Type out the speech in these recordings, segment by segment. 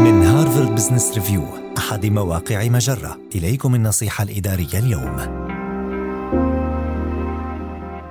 من هارفارد بزنس ريفيو أحد مواقع مجرة. إليكم النصيحة الإدارية اليوم.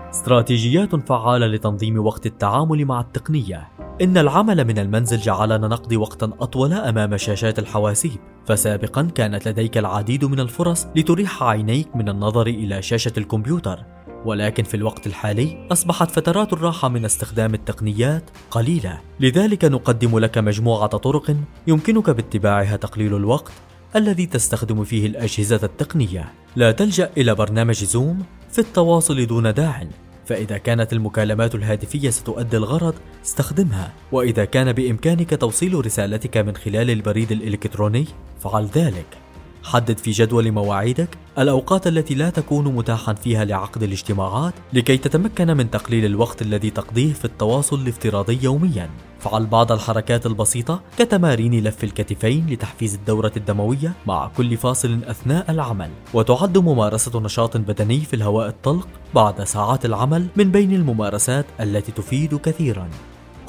استراتيجيات فعالة لتنظيم وقت التعامل مع التقنية. إن العمل من المنزل جعلنا نقضي وقتا أطول أمام شاشات الحواسيب. فسابقا كانت لديك العديد من الفرص لتريح عينيك من النظر إلى شاشة الكمبيوتر. ولكن في الوقت الحالي أصبحت فترات الراحة من استخدام التقنيات قليلة. لذلك نقدم لك مجموعة طرق يمكنك باتباعها تقليل الوقت الذي تستخدم فيه الأجهزة التقنية. لا تلجأ إلى برنامج زوم في التواصل دون داع. فإذا كانت المكالمات الهاتفية ستؤدي الغرض استخدمها. وإذا كان بإمكانك توصيل رسالتك من خلال البريد الإلكتروني فعل ذلك. حدد في جدول مواعيدك الأوقات التي لا تكون متاحا فيها لعقد الاجتماعات لكي تتمكن من تقليل الوقت الذي تقضيه في التواصل الافتراضي يوميا. فعل بعض الحركات البسيطة كتمارين لف الكتفين لتحفيز الدورة الدموية مع كل فاصل أثناء العمل. وتعد ممارسة نشاط بدني في الهواء الطلق بعد ساعات العمل من بين الممارسات التي تفيد كثيرا.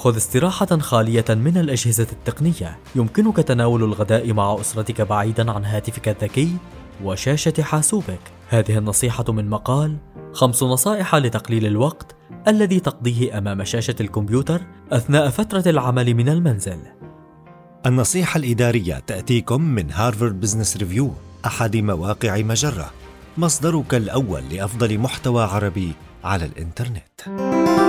خذ استراحة خالية من الأجهزة التقنية. يمكنك تناول الغداء مع أسرتك بعيدا عن هاتفك الذكي وشاشة حاسوبك. هذه النصيحة من مقال خمس نصائح لتقليل الوقت الذي تقضيه أمام شاشة الكمبيوتر أثناء فترة العمل من المنزل. النصيحة الإدارية تأتيكم من هارفارد بزنس ريفيو أحد مواقع مجرة مصدرك الأول لأفضل محتوى عربي على الإنترنت.